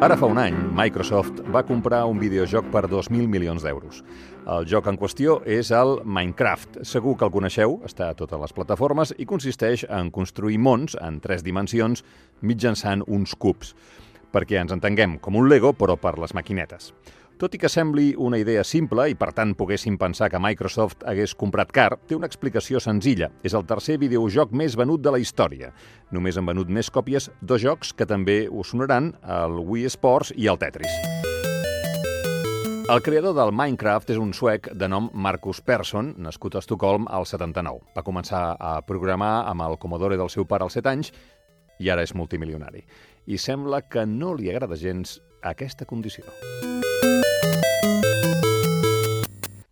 Ara fa un any, Microsoft va comprar un videojoc per 2.000 milions d'euros. El joc en qüestió és el Minecraft. Segur que el coneixeu, està a totes les plataformes i consisteix en construir mons en tres dimensions mitjançant uns cubs. Perquè ens entenguem com un Lego, però per les maquinetes. Tot i que sembli una idea simple i per tant poguéssim pensar que Microsoft hagués comprat car, té una explicació senzilla. És el tercer videojoc més venut de la història. Només han venut més còpies dos jocs que també us sonaran, el Wii Sports i el Tetris. El creador del Minecraft és un suec de nom Marcus Persson, nascut a Estocolm al 79. Va començar a programar amb el Commodore del seu pare als 7 anys i ara és multimilionari. I sembla que no li agrada gens aquesta condició.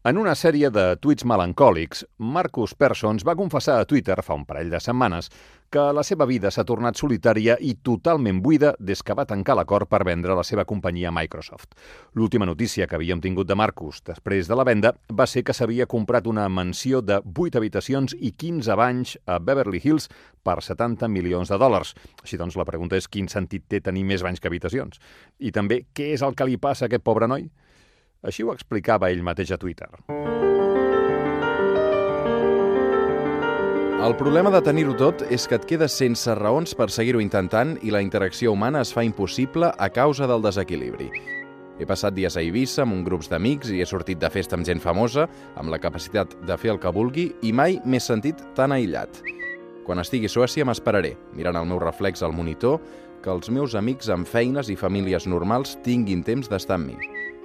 En una sèrie de tuits melancòlics, Marcus Persons va confessar a Twitter fa un parell de setmanes que la seva vida s'ha tornat solitària i totalment buida des que va tancar l'acord per vendre la seva companyia Microsoft. L'última notícia que havíem tingut de Marcus després de la venda va ser que s'havia comprat una mansió de 8 habitacions i 15 banys a Beverly Hills per 70 milions de dòlars. Així doncs, la pregunta és quin sentit té tenir més banys que habitacions? I també, què és el que li passa a aquest pobre noi? Així ho explicava ell mateix a Twitter. El problema de tenir-ho tot és que et quedes sense raons per seguir-ho intentant i la interacció humana es fa impossible a causa del desequilibri. He passat dies a Eivissa amb un grups d'amics i he sortit de festa amb gent famosa, amb la capacitat de fer el que vulgui i mai m'he sentit tan aïllat. Quan estigui a Suècia m'esperaré, mirant el meu reflex al monitor, que els meus amics amb feines i famílies normals tinguin temps d'estar amb mi.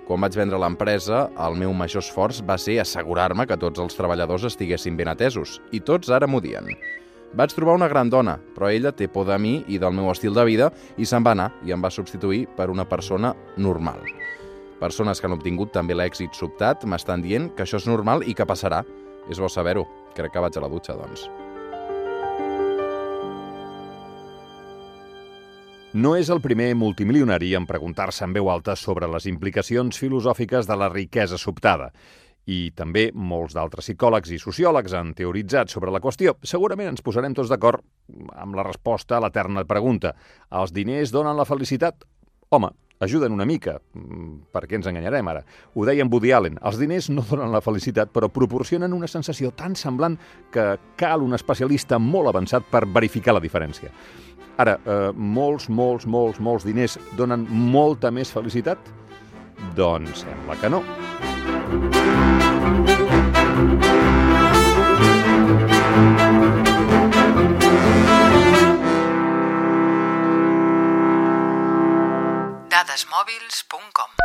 Quan vaig vendre l'empresa, el meu major esforç va ser assegurar-me que tots els treballadors estiguessin ben atesos, i tots ara m'ho dien. Vaig trobar una gran dona, però ella té por de mi i del meu estil de vida i se'n va anar i em va substituir per una persona normal. Persones que han obtingut també l'èxit sobtat m'estan dient que això és normal i que passarà. És bo saber-ho. Crec que vaig a la dutxa, doncs. No és el primer multimilionari en preguntar-se en veu alta sobre les implicacions filosòfiques de la riquesa sobtada. I també molts d'altres psicòlegs i sociòlegs han teoritzat sobre la qüestió. Segurament ens posarem tots d'acord amb la resposta a l'eterna pregunta. Els diners donen la felicitat? Home, ajuden una mica. Per què ens enganyarem ara? Ho deia en Woody Allen. Els diners no donen la felicitat, però proporcionen una sensació tan semblant que cal un especialista molt avançat per verificar la diferència. Ara, eh, molts, molts, molts, molts diners donen molta més felicitat? Doncs sembla que no. Dadesmòbils.com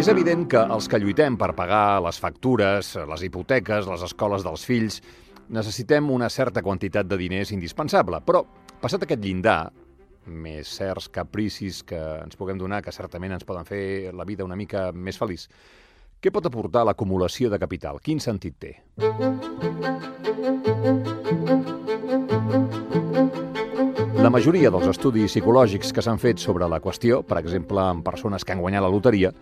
És evident que els que lluitem per pagar les factures, les hipoteques, les escoles dels fills, necessitem una certa quantitat de diners indispensable. Però, passat aquest llindar, més certs capricis que ens puguem donar, que certament ens poden fer la vida una mica més feliç, què pot aportar l'acumulació de capital? Quin sentit té? La majoria dels estudis psicològics que s'han fet sobre la qüestió, per exemple en persones que han guanyat la loteria,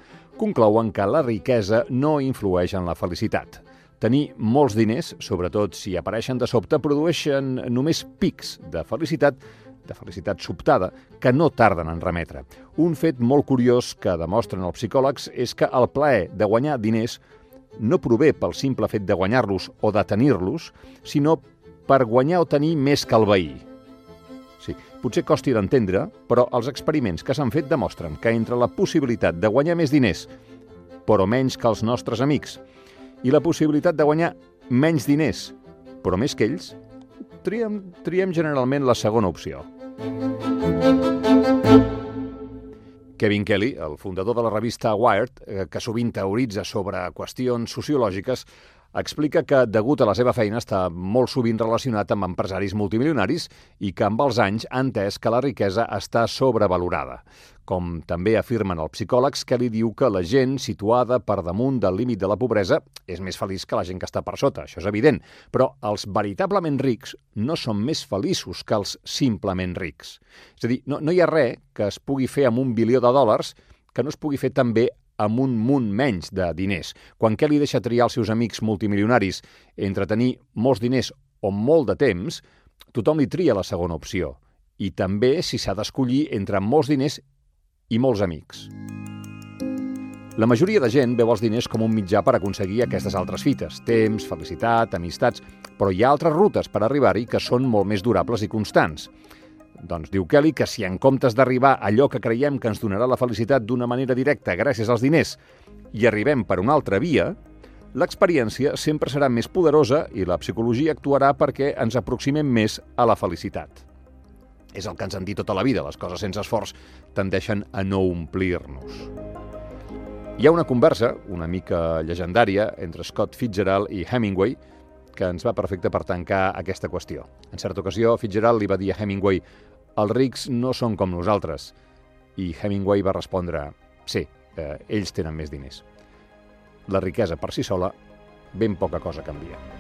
conclouen que la riquesa no influeix en la felicitat. Tenir molts diners, sobretot si apareixen de sobte, produeixen només pics de felicitat de felicitat sobtada, que no tarden en remetre. Un fet molt curiós que demostren els psicòlegs és que el plaer de guanyar diners no prové pel simple fet de guanyar-los o de tenir-los, sinó per guanyar o tenir més que el veí. Sí, potser costi d'entendre, però els experiments que s'han fet demostren que entre la possibilitat de guanyar més diners, però menys que els nostres amics, i la possibilitat de guanyar menys diners, però més que ells, triem, triem generalment la segona opció. Kevin Kelly, el fundador de la revista Wired, eh, que sovint teoritza sobre qüestions sociològiques, explica que, degut a la seva feina, està molt sovint relacionat amb empresaris multimilionaris i que amb els anys ha entès que la riquesa està sobrevalorada. Com també afirmen els psicòlegs, que li diu que la gent situada per damunt del límit de la pobresa és més feliç que la gent que està per sota, això és evident. Però els veritablement rics no són més feliços que els simplement rics. És a dir, no, no hi ha res que es pugui fer amb un bilió de dòlars que no es pugui fer també amb un munt menys de diners. Quan Kelly deixa triar els seus amics multimilionaris entre tenir molts diners o molt de temps, tothom li tria la segona opció. I també si s'ha d'escollir entre molts diners i molts amics. La majoria de gent veu els diners com un mitjà per aconseguir aquestes altres fites, temps, felicitat, amistats, però hi ha altres rutes per arribar-hi que són molt més durables i constants. Doncs diu Kelly que si en comptes d'arribar a allò que creiem que ens donarà la felicitat d'una manera directa gràcies als diners i arribem per una altra via, l'experiència sempre serà més poderosa i la psicologia actuarà perquè ens aproximem més a la felicitat. És el que ens han dit tota la vida, les coses sense esforç tendeixen a no omplir-nos. Hi ha una conversa, una mica llegendària, entre Scott Fitzgerald i Hemingway, que ens va perfecte per tancar aquesta qüestió. En certa ocasió, Fitzgerald li va dir a Hemingway els rics no són com nosaltres. I Hemingway va respondre, sí, eh, ells tenen més diners. La riquesa per si sola ben poca cosa canvia.